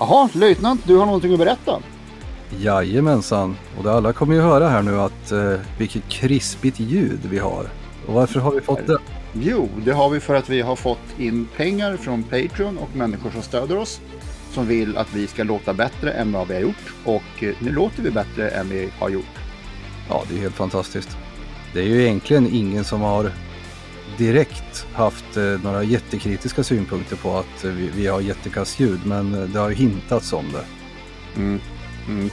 Jaha, löjtnant, du har någonting att berätta. Jajamensan, och det alla kommer ju höra här nu att eh, vilket krispigt ljud vi har. Och varför har vi fått det? Jo, det har vi för att vi har fått in pengar från Patreon och människor som stöder oss. Som vill att vi ska låta bättre än vad vi har gjort. Och eh, nu låter vi bättre än vi har gjort. Ja, det är helt fantastiskt. Det är ju egentligen ingen som har direkt haft eh, några jättekritiska synpunkter på att eh, vi, vi har jättekass ljud, men eh, det har hintats om det. Mm. Mm.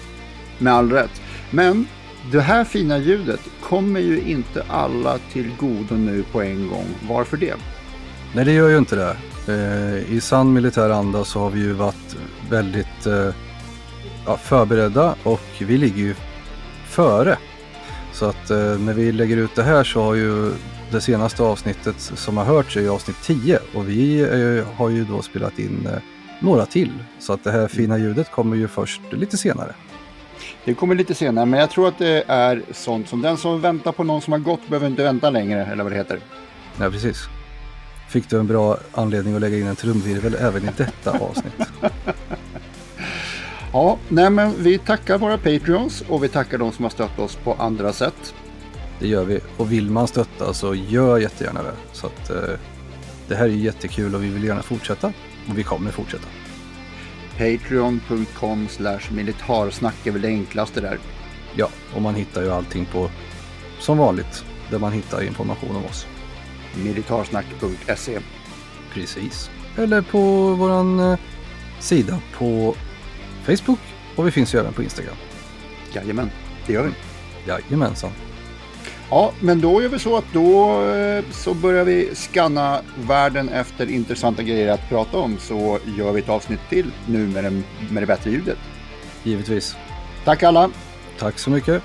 Med all rätt. Men det här fina ljudet kommer ju inte alla till godo nu på en gång. Varför det? Nej, det gör ju inte det. Eh, I sann militär anda så har vi ju varit väldigt eh, ja, förberedda och vi ligger ju före. Så att eh, när vi lägger ut det här så har ju det senaste avsnittet som har hörts är ju avsnitt 10 och vi eh, har ju då spelat in eh, några till. Så att det här fina ljudet kommer ju först lite senare. Det kommer lite senare, men jag tror att det är sånt som den som väntar på någon som har gått behöver inte vänta längre, eller vad det heter. Ja, precis. Fick du en bra anledning att lägga in en trumvirvel även i detta avsnitt? ja, nej men vi tackar våra Patreons och vi tackar de som har stött oss på andra sätt. Det gör vi. Och vill man stötta så gör jättegärna det. Så att, eh, det här är jättekul och vi vill gärna fortsätta. Och vi kommer fortsätta. Patreon.com slash militarsnack är väl det enklaste där. Ja, och man hittar ju allting på som vanligt där man hittar information om oss. Militarsnack.se Precis. Eller på våran eh, sida på Facebook och vi finns ju även på Instagram. Jajamän, det gör vi. Jajamensan. Ja, men då gör vi så att då eh, så börjar vi skanna världen efter intressanta grejer att prata om. Så gör vi ett avsnitt till nu med, den, med det bättre ljudet. Givetvis. Tack alla! Tack så mycket.